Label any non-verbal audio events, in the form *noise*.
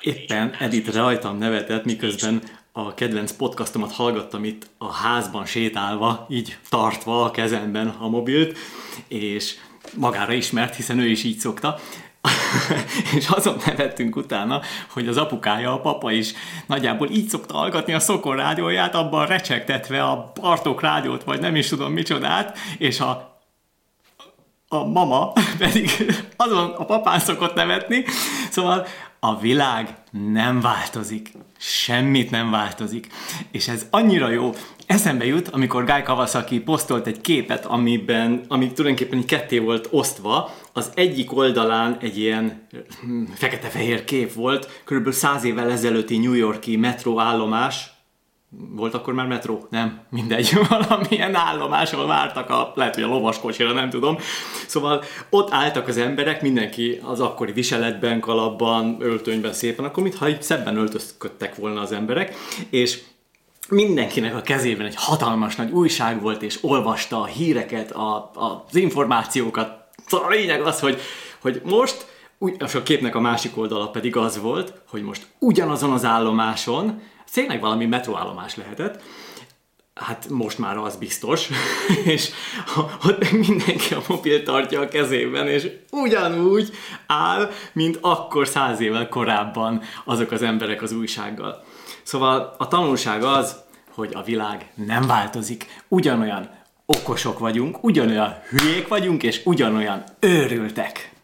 Éppen Edith rajtam nevetett, miközben a kedvenc podcastomat hallgattam itt a házban sétálva, így tartva a kezemben a mobilt, és magára ismert, hiszen ő is így szokta. *laughs* és azon nevettünk utána, hogy az apukája, a papa is nagyjából így szokta hallgatni a Szokor rádióját, abban recsegtetve a Bartók rádiót, vagy nem is tudom micsodát, és a a mama *laughs* pedig azon a papán szokott nevetni, szóval a világ nem változik. Semmit nem változik. És ez annyira jó. Eszembe jut, amikor Guy Kawasaki posztolt egy képet, amiben, ami tulajdonképpen egy ketté volt osztva, az egyik oldalán egy ilyen hm, fekete-fehér kép volt, körülbelül száz évvel ezelőtti New Yorki metróállomás, volt akkor már metró? Nem, mindegy, *laughs* valamilyen állomáson vártak, a, lehet, hogy a lovaskocsira, nem tudom. Szóval ott álltak az emberek, mindenki az akkori viseletben, kalapban, öltönyben szépen, akkor mintha így szebben öltözködtek volna az emberek, és mindenkinek a kezében egy hatalmas nagy újság volt, és olvasta a híreket, a, a, az információkat. Szóval a lényeg az, hogy, hogy most, úgy, és a képnek a másik oldala pedig az volt, hogy most ugyanazon az állomáson tényleg valami metróállomás lehetett, hát most már az biztos, *laughs* és ott mindenki a mobil tartja a kezében, és ugyanúgy áll, mint akkor száz évvel korábban azok az emberek az újsággal. Szóval a tanulság az, hogy a világ nem változik, ugyanolyan okosok vagyunk, ugyanolyan hülyék vagyunk, és ugyanolyan őrültek.